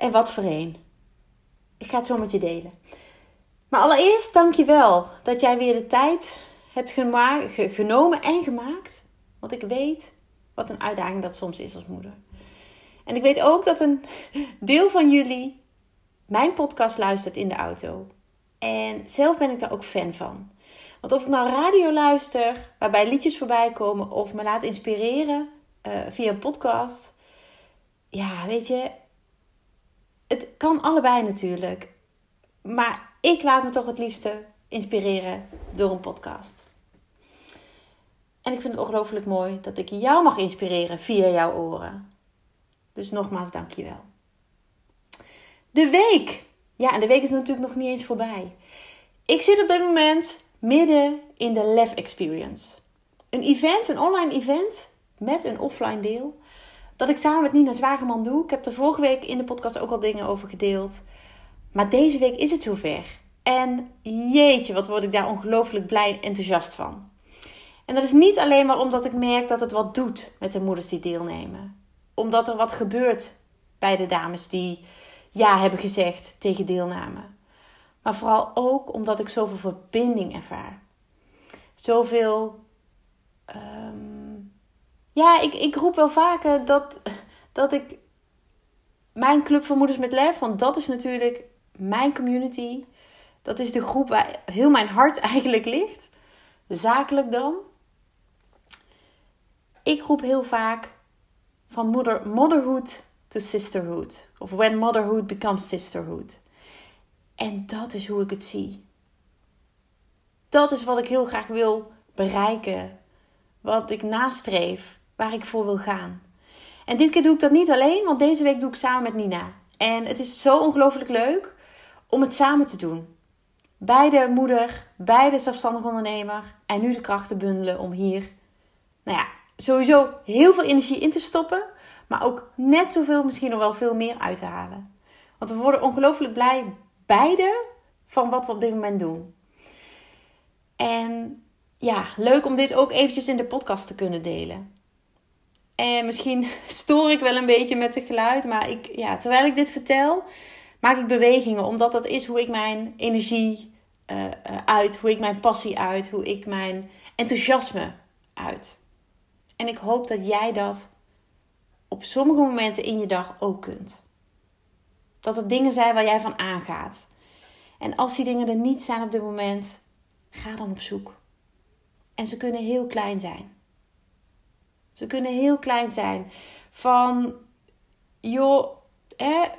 En wat voor een. Ik ga het zo met je delen. Maar allereerst dank je wel dat jij weer de tijd hebt genomen en gemaakt. Want ik weet wat een uitdaging dat soms is als moeder. En ik weet ook dat een deel van jullie mijn podcast luistert in de auto. En zelf ben ik daar ook fan van. Want of ik nou radio luister, waarbij liedjes voorbij komen, of me laat inspireren uh, via een podcast. Ja, weet je, het kan allebei natuurlijk. Maar ik laat me toch het liefste inspireren door een podcast. En ik vind het ongelooflijk mooi dat ik jou mag inspireren via jouw oren. Dus nogmaals, dankjewel. De week. Ja, en de week is natuurlijk nog niet eens voorbij. Ik zit op dit moment midden in de Lef Experience. Een event, een online event met een offline deel. Dat ik samen met Nina Zwageman doe. Ik heb er vorige week in de podcast ook al dingen over gedeeld. Maar deze week is het zover. En jeetje, wat word ik daar ongelooflijk blij en enthousiast van. En dat is niet alleen maar omdat ik merk dat het wat doet met de moeders die deelnemen. Omdat er wat gebeurt bij de dames die ja hebben gezegd tegen deelname. Maar vooral ook omdat ik zoveel verbinding ervaar. Zoveel um, ja, ik, ik roep wel vaker dat, dat ik mijn Club van Moeders met Lef, want dat is natuurlijk mijn community. Dat is de groep waar heel mijn hart eigenlijk ligt. Zakelijk dan. Ik roep heel vaak van mother, motherhood to sisterhood. Of when motherhood becomes sisterhood. En dat is hoe ik het zie. Dat is wat ik heel graag wil bereiken. Wat ik nastreef waar ik voor wil gaan. En dit keer doe ik dat niet alleen, want deze week doe ik samen met Nina. En het is zo ongelooflijk leuk om het samen te doen. Beide moeder, beide zelfstandig ondernemer en nu de krachten bundelen om hier, nou ja, sowieso heel veel energie in te stoppen, maar ook net zoveel, misschien nog wel veel meer uit te halen. Want we worden ongelooflijk blij, beide, van wat we op dit moment doen. En ja, leuk om dit ook eventjes in de podcast te kunnen delen. En misschien stoor ik wel een beetje met het geluid. Maar ik, ja, terwijl ik dit vertel, maak ik bewegingen. Omdat dat is hoe ik mijn energie uh, uit. Hoe ik mijn passie uit. Hoe ik mijn enthousiasme uit. En ik hoop dat jij dat op sommige momenten in je dag ook kunt. Dat er dingen zijn waar jij van aangaat. En als die dingen er niet zijn op dit moment, ga dan op zoek. En ze kunnen heel klein zijn. Ze kunnen heel klein zijn. Van, joh,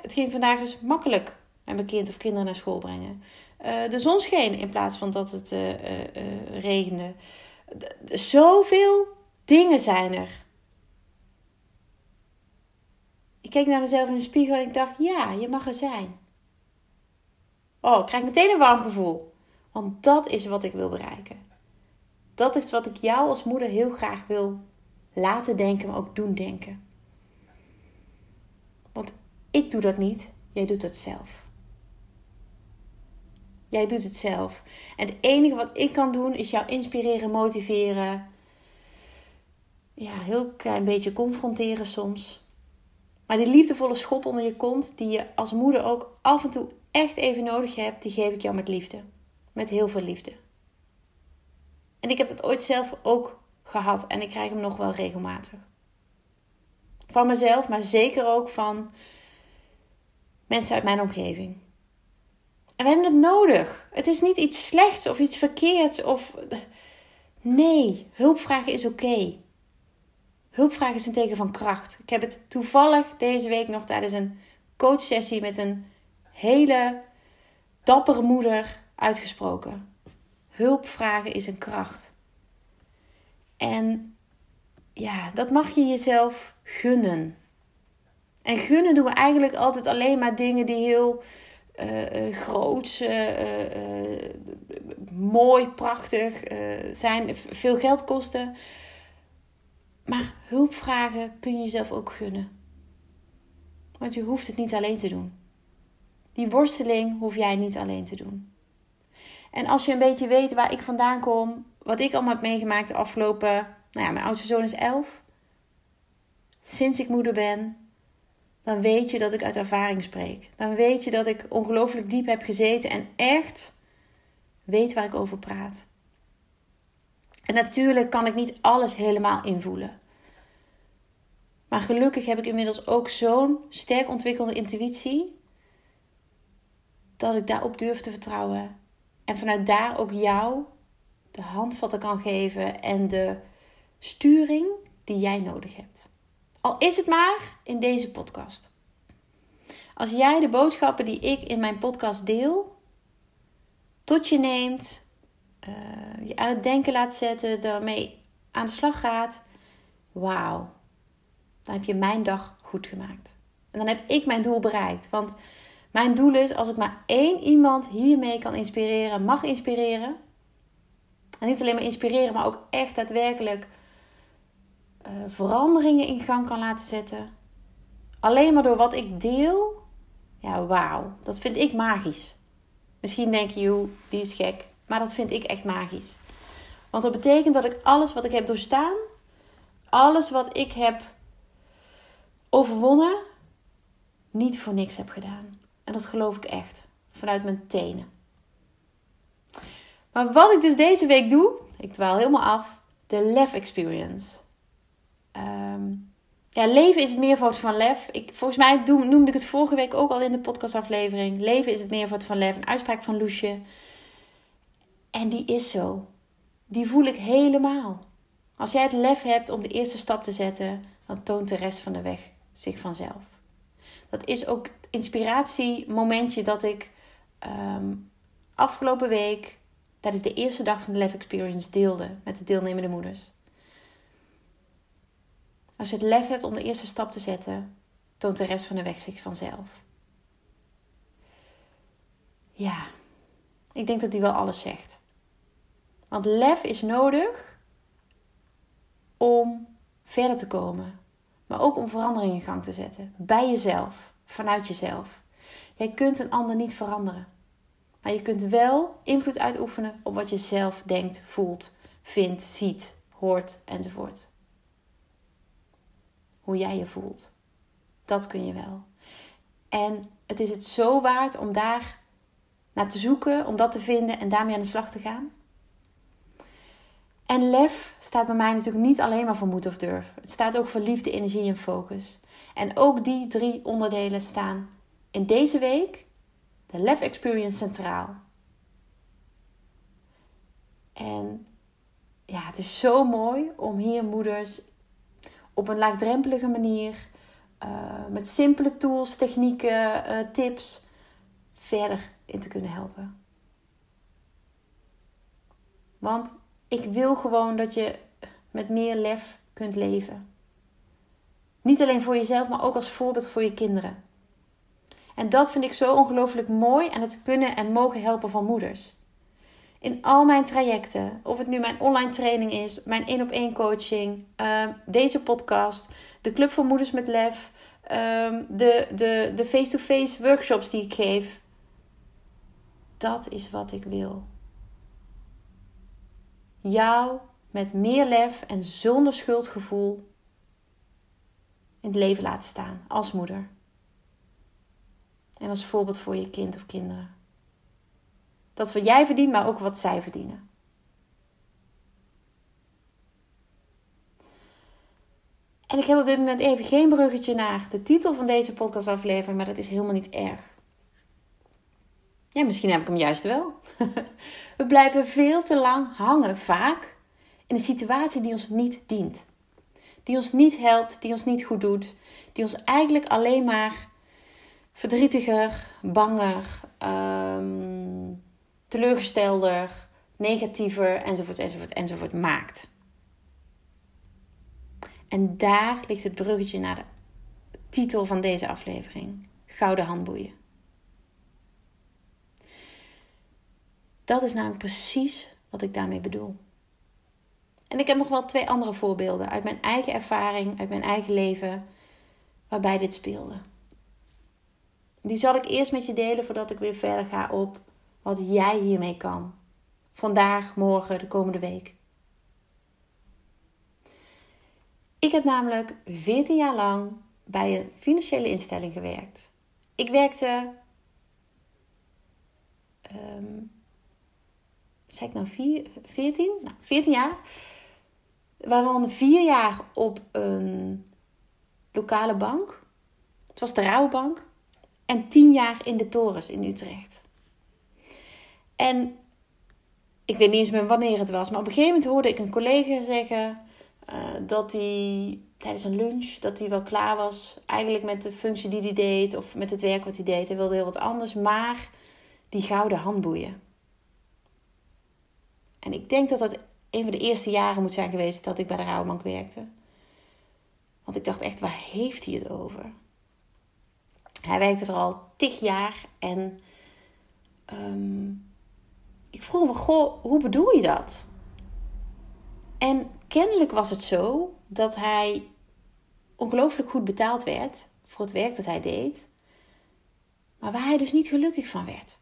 het ging vandaag eens makkelijk met mijn kind of kinderen naar school brengen. Uh, de zon scheen in plaats van dat het uh, uh, regende. zoveel dingen zijn er. Ik keek naar mezelf in de spiegel en ik dacht, ja, je mag er zijn. Oh, ik krijg meteen een warm gevoel. Want dat is wat ik wil bereiken. Dat is wat ik jou als moeder heel graag wil laten denken, maar ook doen denken. Want ik doe dat niet, jij doet het zelf. Jij doet het zelf. En het enige wat ik kan doen is jou inspireren, motiveren. Ja, heel klein beetje confronteren soms. Maar die liefdevolle schop onder je kont, die je als moeder ook af en toe echt even nodig hebt, die geef ik jou met liefde. Met heel veel liefde. En ik heb dat ooit zelf ook gehad en ik krijg hem nog wel regelmatig. Van mezelf, maar zeker ook van mensen uit mijn omgeving. En we hebben het nodig. Het is niet iets slechts of iets verkeerds of. Nee, hulpvragen is oké. Hulpvragen is een teken van kracht. Ik heb het toevallig deze week nog tijdens een coachsessie met een hele dappere moeder uitgesproken. Hulpvragen is een kracht. En ja, dat mag je jezelf gunnen. En gunnen doen we eigenlijk altijd alleen maar dingen die heel uh, uh, groot, uh, mooi, prachtig zijn, veel geld kosten. Maar hulp vragen kun je jezelf ook gunnen. Want je hoeft het niet alleen te doen. Die worsteling hoef jij niet alleen te doen. En als je een beetje weet waar ik vandaan kom, wat ik allemaal heb meegemaakt de afgelopen. Nou ja, mijn oudste zoon is 11. Sinds ik moeder ben, dan weet je dat ik uit ervaring spreek. Dan weet je dat ik ongelooflijk diep heb gezeten en echt weet waar ik over praat. En natuurlijk kan ik niet alles helemaal invoelen. Maar gelukkig heb ik inmiddels ook zo'n sterk ontwikkelde intuïtie dat ik daarop durf te vertrouwen. En vanuit daar ook jou de handvatten kan geven en de sturing die jij nodig hebt. Al is het maar in deze podcast. Als jij de boodschappen die ik in mijn podcast deel tot je neemt, uh, je aan het denken laat zetten, daarmee aan de slag gaat, wauw, dan heb je mijn dag goed gemaakt. En dan heb ik mijn doel bereikt. Want mijn doel is, als ik maar één iemand hiermee kan inspireren, mag inspireren. En niet alleen maar inspireren, maar ook echt daadwerkelijk uh, veranderingen in gang kan laten zetten. Alleen maar door wat ik deel. Ja, wauw. Dat vind ik magisch. Misschien denk je, die is gek. Maar dat vind ik echt magisch. Want dat betekent dat ik alles wat ik heb doorstaan, alles wat ik heb overwonnen, niet voor niks heb gedaan. En dat geloof ik echt. Vanuit mijn tenen. Maar wat ik dus deze week doe, ik dwaal helemaal af, de Lef Experience. Ehm, ja, leven is het meervoud van lef. Ik, volgens mij noemde ik het vorige week ook al in de podcastaflevering. Leven is het meervoud van lef. Een uitspraak van Loesje. En die is zo. Die voel ik helemaal. Als jij het lef hebt om de eerste stap te zetten, dan toont de rest van de weg zich vanzelf. Dat is ook het inspiratiemomentje dat ik ehm, afgelopen week tijdens de eerste dag van de Lef Experience deelde met de deelnemende moeders. Als je het lef hebt om de eerste stap te zetten, toont de rest van de weg zich vanzelf. Ja, ik denk dat hij wel alles zegt. Want lef is nodig om verder te komen, maar ook om verandering in gang te zetten. Bij jezelf, vanuit jezelf. Jij kunt een ander niet veranderen. Maar je kunt wel invloed uitoefenen op wat je zelf denkt, voelt, vindt, ziet, hoort enzovoort hoe jij je voelt. Dat kun je wel. En het is het zo waard om daar naar te zoeken, om dat te vinden en daarmee aan de slag te gaan. En lef staat bij mij natuurlijk niet alleen maar voor moed of durf. Het staat ook voor liefde, energie en focus. En ook die drie onderdelen staan in deze week de Lef Experience centraal. En ja, het is zo mooi om hier moeders op een laagdrempelige manier, uh, met simpele tools, technieken, uh, tips, verder in te kunnen helpen. Want ik wil gewoon dat je met meer lef kunt leven. Niet alleen voor jezelf, maar ook als voorbeeld voor je kinderen. En dat vind ik zo ongelooflijk mooi aan het kunnen en mogen helpen van moeders in al mijn trajecten. Of het nu mijn online training is, mijn één op één coaching, ehm, deze podcast, de Club voor Moeders met Lef, ehm, de, de, de face-to-face workshops die ik geef. Dat is wat ik wil. Jou met meer lef en zonder schuldgevoel in het leven laten staan als moeder. En als voorbeeld voor je kind of kinderen. Dat wat jij verdient, maar ook wat zij verdienen. En ik heb op dit moment even geen bruggetje naar de titel van deze podcastaflevering, maar dat is helemaal niet erg. Ja, misschien heb ik hem juist wel. We blijven veel te lang hangen, vaak, in een situatie die ons niet dient. Die ons niet helpt, die ons niet goed doet, die ons eigenlijk alleen maar verdrietiger, banger, um, teleurgestelder, negatiever enzovoort, enzovoort, enzovoort maakt. En daar ligt het bruggetje naar de titel van deze aflevering: Gouden handboeien. Dat is namelijk precies wat ik daarmee bedoel. En ik heb nog wel twee andere voorbeelden uit mijn eigen ervaring, uit mijn eigen leven, waarbij dit speelde. Die zal ik eerst met je delen voordat ik weer verder ga op wat jij hiermee kan. Vandaag, morgen, de komende week. Ik heb namelijk 14 jaar lang bij een financiële instelling gewerkt. Ik werkte. Um, zeg ik nou 14? Nou, 14 jaar. Waarvan vier jaar op een lokale bank. Het was de Rouwbank. En tien jaar in de torens in Utrecht. En ik weet niet eens meer wanneer het was. Maar op een gegeven moment hoorde ik een collega zeggen... Uh, dat hij tijdens een lunch dat hij wel klaar was. Eigenlijk met de functie die hij deed. Of met het werk wat hij deed. Hij wilde heel wat anders. Maar die gouden handboeien. En ik denk dat dat een van de eerste jaren moet zijn geweest dat ik bij de Rouwbank werkte. Want ik dacht echt, waar heeft hij het over? Hij werkte er al tig jaar en um, ik vroeg me, goh, hoe bedoel je dat? En kennelijk was het zo dat hij ongelooflijk goed betaald werd voor het werk dat hij deed, maar waar hij dus niet gelukkig van werd.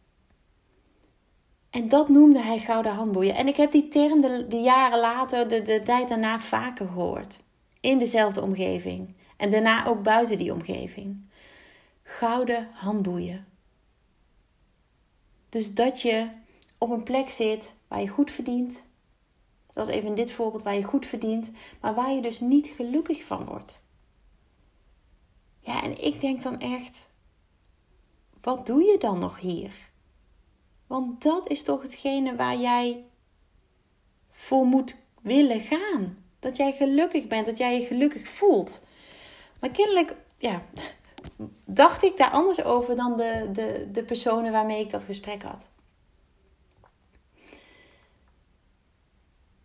En dat noemde hij gouden handboeien. En ik heb die term de, de jaren later, de, de tijd daarna, vaker gehoord. In dezelfde omgeving. En daarna ook buiten die omgeving. Gouden handboeien. Dus dat je op een plek zit waar je goed verdient. Dat is even dit voorbeeld waar je goed verdient, maar waar je dus niet gelukkig van wordt. Ja, en ik denk dan echt, wat doe je dan nog hier? Want dat is toch hetgene waar jij voor moet willen gaan. Dat jij gelukkig bent, dat jij je gelukkig voelt. Maar kennelijk, ja, dacht ik daar anders over dan de, de, de personen waarmee ik dat gesprek had.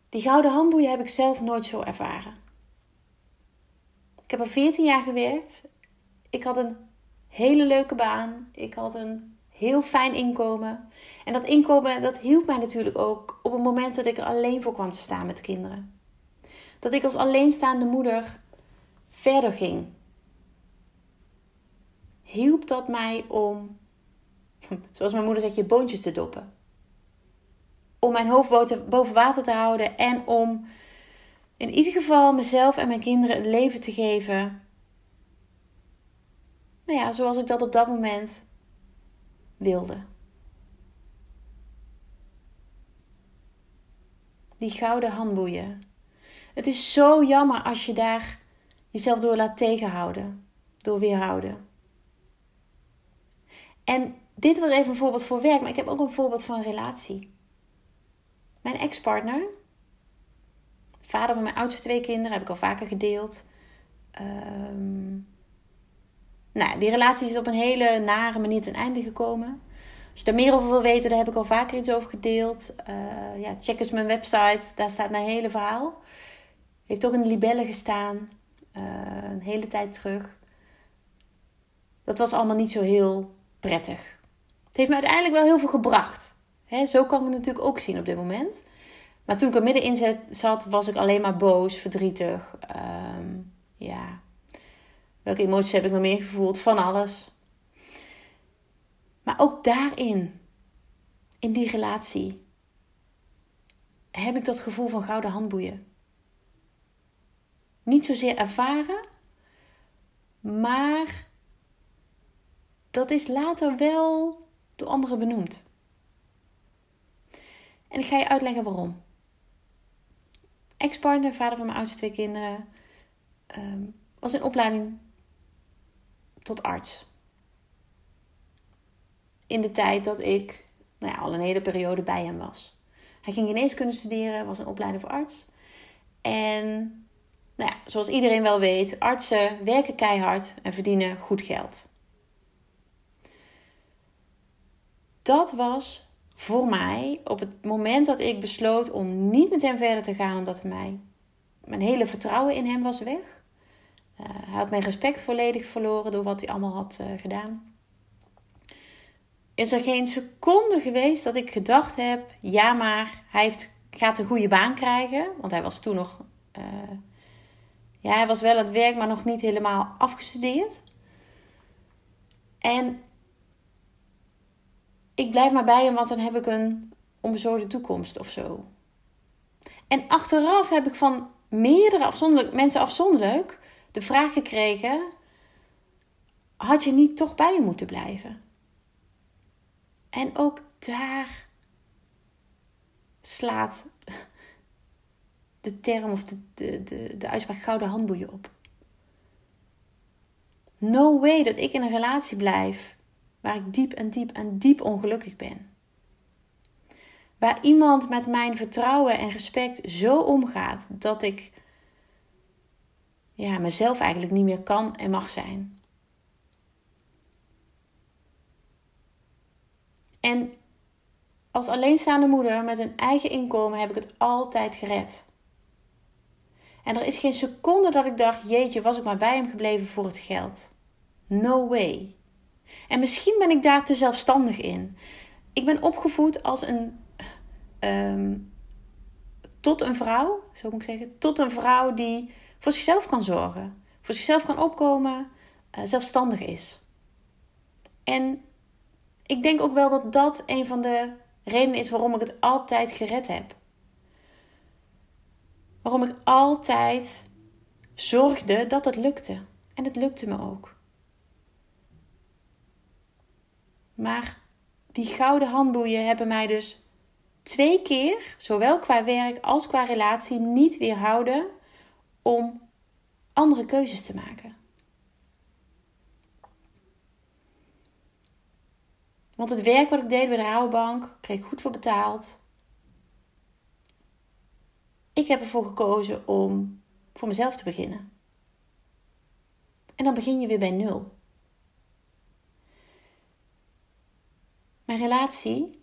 Die gouden handboeien heb ik zelf nooit zo ervaren. Ik heb er 14 jaar gewerkt. Ik had een hele leuke baan. Ik had een heel fijn inkomen. En dat inkomen, dat hielp mij natuurlijk ook op het moment dat ik er alleen voor kwam te staan met kinderen. Dat ik als alleenstaande moeder verder ging. Hielp dat mij om, zoals mijn moeder zegt, je boontjes te doppen. Om mijn hoofd boven water te houden en om in ieder geval mezelf en mijn kinderen het leven te geven. Nou ja, zoals ik dat op dat moment wilde. Die gouden handboeien. Het is zo jammer als je daar jezelf door laat tegenhouden, door weerhouden. En dit was even een voorbeeld voor werk, maar ik heb ook een voorbeeld van een relatie. Mijn ex-partner, vader van mijn oudste twee kinderen, heb ik al vaker gedeeld. Um, nou, die relatie is op een hele nare manier ten einde gekomen. Als je daar meer over wil weten, daar heb ik al vaker iets over gedeeld. Uh, ja, check eens mijn website, daar staat mijn hele verhaal. Heeft ook in de libellen gestaan, uh, een hele tijd terug. Dat was allemaal niet zo heel prettig. Het heeft me uiteindelijk wel heel veel gebracht. He, zo kan ik het natuurlijk ook zien op dit moment. Maar toen ik er middenin zat, was ik alleen maar boos, verdrietig. Um, ja, Welke emoties heb ik nog meer gevoeld? Van alles. Maar ook daarin, in die relatie, heb ik dat gevoel van gouden handboeien. Niet zozeer ervaren, maar dat is later wel door anderen benoemd. En ik ga je uitleggen waarom. Ex-partner, vader van mijn oudste twee kinderen, ehm, was in opleiding tot arts. In de tijd dat ik nou ja, al een hele periode bij hem was. Hij ging geneeskunde studeren, was een opleiding voor arts. En nou ja, zoals iedereen wel weet, artsen werken keihard en verdienen goed geld. Dat was voor mij op het moment dat ik besloot om niet met hem verder te gaan, omdat mij mijn hele vertrouwen in hem was weg. hij had mijn respect volledig verloren door wat hij allemaal had gedaan. Is er geen seconde geweest dat ik gedacht heb: ja, maar hij heeft, gaat een goede baan krijgen. Want hij was toen nog. ja, hij was wel aan het werk, maar nog niet helemaal afgestudeerd. En ik blijf maar bij hem, want dan heb ik een onbezorgde toekomst of zo. En achteraf heb ik van meerdere afzonderlijk, mensen afzonderlijk de vraag gekregen: had je niet toch bij hem moeten blijven? En ook daar slaat de term of de, de, de, de uitspraak gouden handboeien op. No way dat ik in een relatie blijf waar ik diep en diep en diep ongelukkig ben. Waar iemand met mijn vertrouwen en respect zo omgaat dat ik ja, mezelf eigenlijk niet meer kan en mag zijn. En als alleenstaande moeder met een eigen inkomen heb ik het altijd gered. En er is geen seconde dat ik dacht: jeetje, was ik maar bij hem gebleven voor het geld. No way. En misschien ben ik daar te zelfstandig in. Ik ben opgevoed als een. Ehm, tot een vrouw, zo moet ik zeggen. Tot een vrouw die voor zichzelf kan zorgen. Voor zichzelf kan opkomen. Uh, zelfstandig is. En ik denk ook wel dat dat een van de redenen is waarom ik het altijd gered heb. Waarom ik altijd zorgde dat het lukte. En het lukte me ook. Maar die gouden handboeien hebben mij dus twee keer, zowel qua werk als qua relatie, niet weerhouden om andere keuzes te maken. Want het werk wat ik deed bij de rouwbank kreeg ik goed voor betaald. Ik heb ervoor gekozen om voor mezelf te beginnen. En dan begin je weer bij nul. Mijn relatie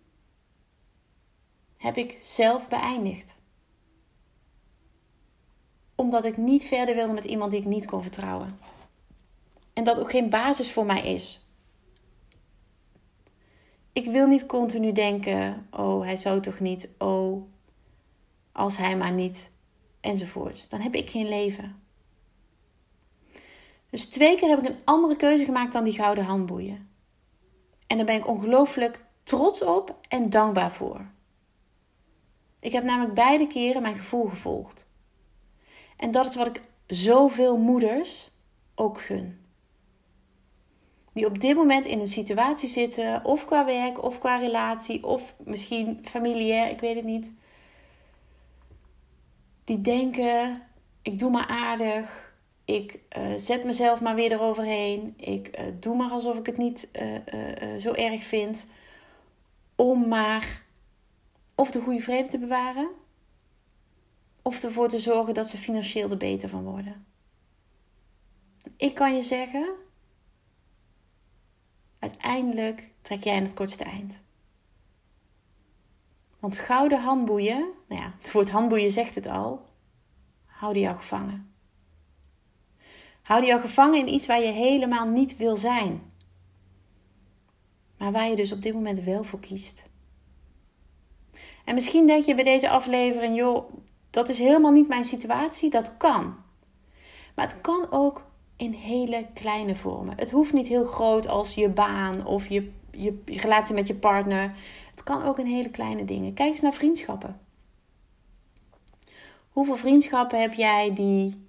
heb ik zelf beëindigd. Omdat ik niet verder wilde met iemand die ik niet kon vertrouwen. En dat ook geen basis voor mij is. Ik wil niet continu denken: oh, hij zou toch niet, oh, als hij maar niet, enzovoorts. Dan heb ik geen leven. Dus twee keer heb ik een andere keuze gemaakt dan die gouden handboeien. En daar ben ik ongelooflijk trots op en dankbaar voor. Ik heb namelijk beide keren mijn gevoel gevolgd. En dat is wat ik zoveel moeders ook gun. Die op dit moment in een situatie zitten, of qua werk, of qua relatie, of misschien familiair, ik weet het niet. Die denken: ik doe maar aardig, ik uh, zet mezelf maar weer eroverheen. Ik uh, doe maar alsof ik het niet uh, zo erg vind. Om maar of de goede vrede te bewaren. Of ervoor te zorgen dat ze financieel er beter van worden. Ik kan je zeggen. Uiteindelijk trek jij aan het kortste eind. Want gouden handboeien, nou ja, het woord handboeien zegt het al, houden jou gevangen. Hou je gevangen in iets waar je helemaal niet wil zijn. Maar waar je dus op dit moment wel voor kiest. En misschien denk je bij deze aflevering, joh, dat is helemaal niet mijn situatie. Dat kan. Maar het kan ook in hele kleine vormen. Het hoeft niet heel groot als je baan of je, je relatie met je partner. Het kan ook in hele kleine dingen. Kijk eens naar vriendschappen. Hoeveel vriendschappen heb jij die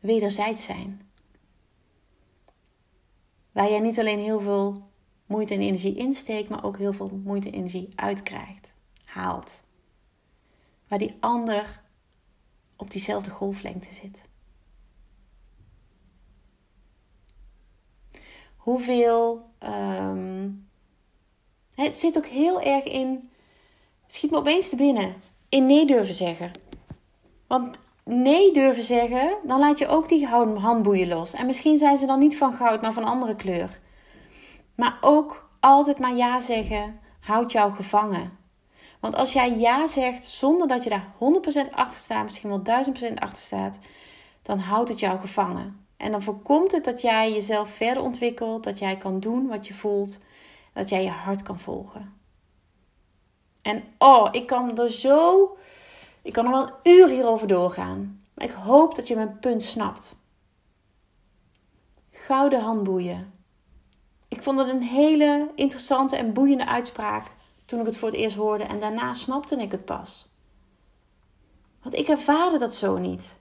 wederzijds zijn? Waar jij niet alleen heel veel moeite en energie insteekt, maar ook heel veel moeite en energie uitkrijgt, haalt. Waar die ander op diezelfde golflengte zit. Hoeveel. Um, het zit ook heel erg in. Schiet me opeens te binnen. In nee durven zeggen. Want nee durven zeggen, dan laat je ook die handboeien los. En misschien zijn ze dan niet van goud, maar van andere kleur. Maar ook altijd maar ja zeggen houdt jou gevangen. Want als jij ja zegt zonder dat je daar 100% achter staat, misschien wel 1000% achter staat, dan houdt het jou gevangen. En dan voorkomt het dat jij jezelf verder ontwikkelt, dat jij kan doen wat je voelt, dat jij je hart kan volgen. En oh, ik kan er zo, ik kan er wel een uur hierover doorgaan. Maar ik hoop dat je mijn punt snapt. Gouden handboeien. Ik vond het een hele interessante en boeiende uitspraak toen ik het voor het eerst hoorde en daarna snapte ik het pas. Want ik ervaarde dat zo niet.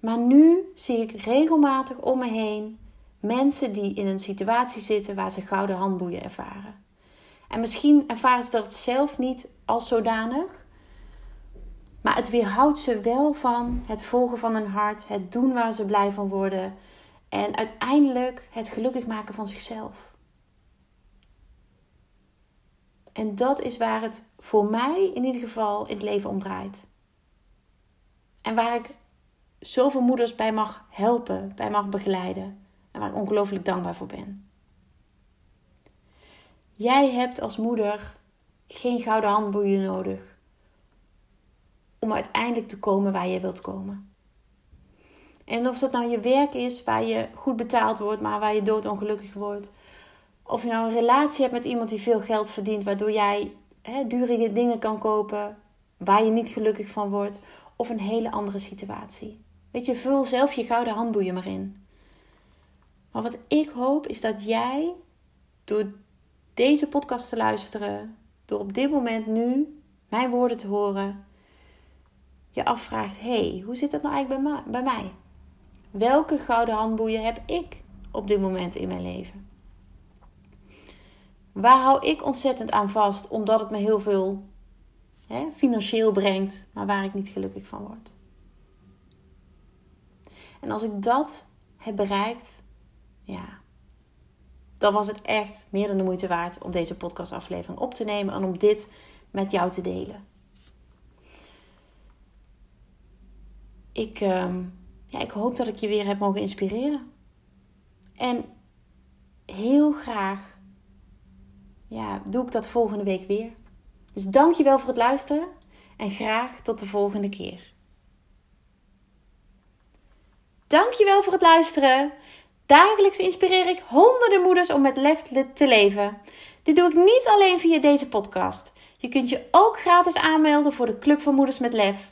Maar nu zie ik regelmatig om me heen mensen die in een situatie zitten waar ze gouden handboeien ervaren. En misschien ervaren ze dat zelf niet als zodanig. Maar het weerhoudt ze wel van het volgen van hun hart, het doen waar ze blij van worden en uiteindelijk het gelukkig maken van zichzelf. En dat is waar het voor mij in ieder geval in het leven om draait. En waar ik zoveel moeders bij mag helpen, bij mag begeleiden. En waar ik ongelooflijk dankbaar voor ben. Jij hebt als moeder geen gouden handboeien nodig om uiteindelijk te komen waar je wilt komen. En of dat nou je werk is waar je goed betaald wordt, maar waar je doodongelukkig wordt. Of je nou een relatie hebt met iemand die veel geld verdient, waardoor jij hè, dure dingen kan kopen waar je niet gelukkig van wordt. Of een hele andere situatie. Weet je, vul zelf je gouden handboeien maar in. Maar wat ik hoop is dat jij door deze podcast te luisteren, door op dit moment nu mijn woorden te horen, je afvraagt: hey, hoe zit dat nou eigenlijk bij mij? Welke gouden handboeien heb ik op dit moment in mijn leven? Waar hou ik ontzettend aan vast omdat het me heel veel hè, financieel brengt, maar waar ik niet gelukkig van word? En als ik dat heb bereikt, ja, dan was het echt meer dan de moeite waard om deze podcastaflevering op te nemen en om dit met jou te delen. Ik, ehm, ja, ik hoop dat ik je weer heb mogen inspireren. En heel graag ja, doe ik dat volgende week weer. Dus dankjewel voor het luisteren en graag tot de volgende keer. Dankjewel voor het luisteren. Dagelijks inspireer ik honderden moeders om met lef te leven. Dit doe ik niet alleen via deze podcast. Je kunt je ook gratis aanmelden voor de Club van Moeders met Lef.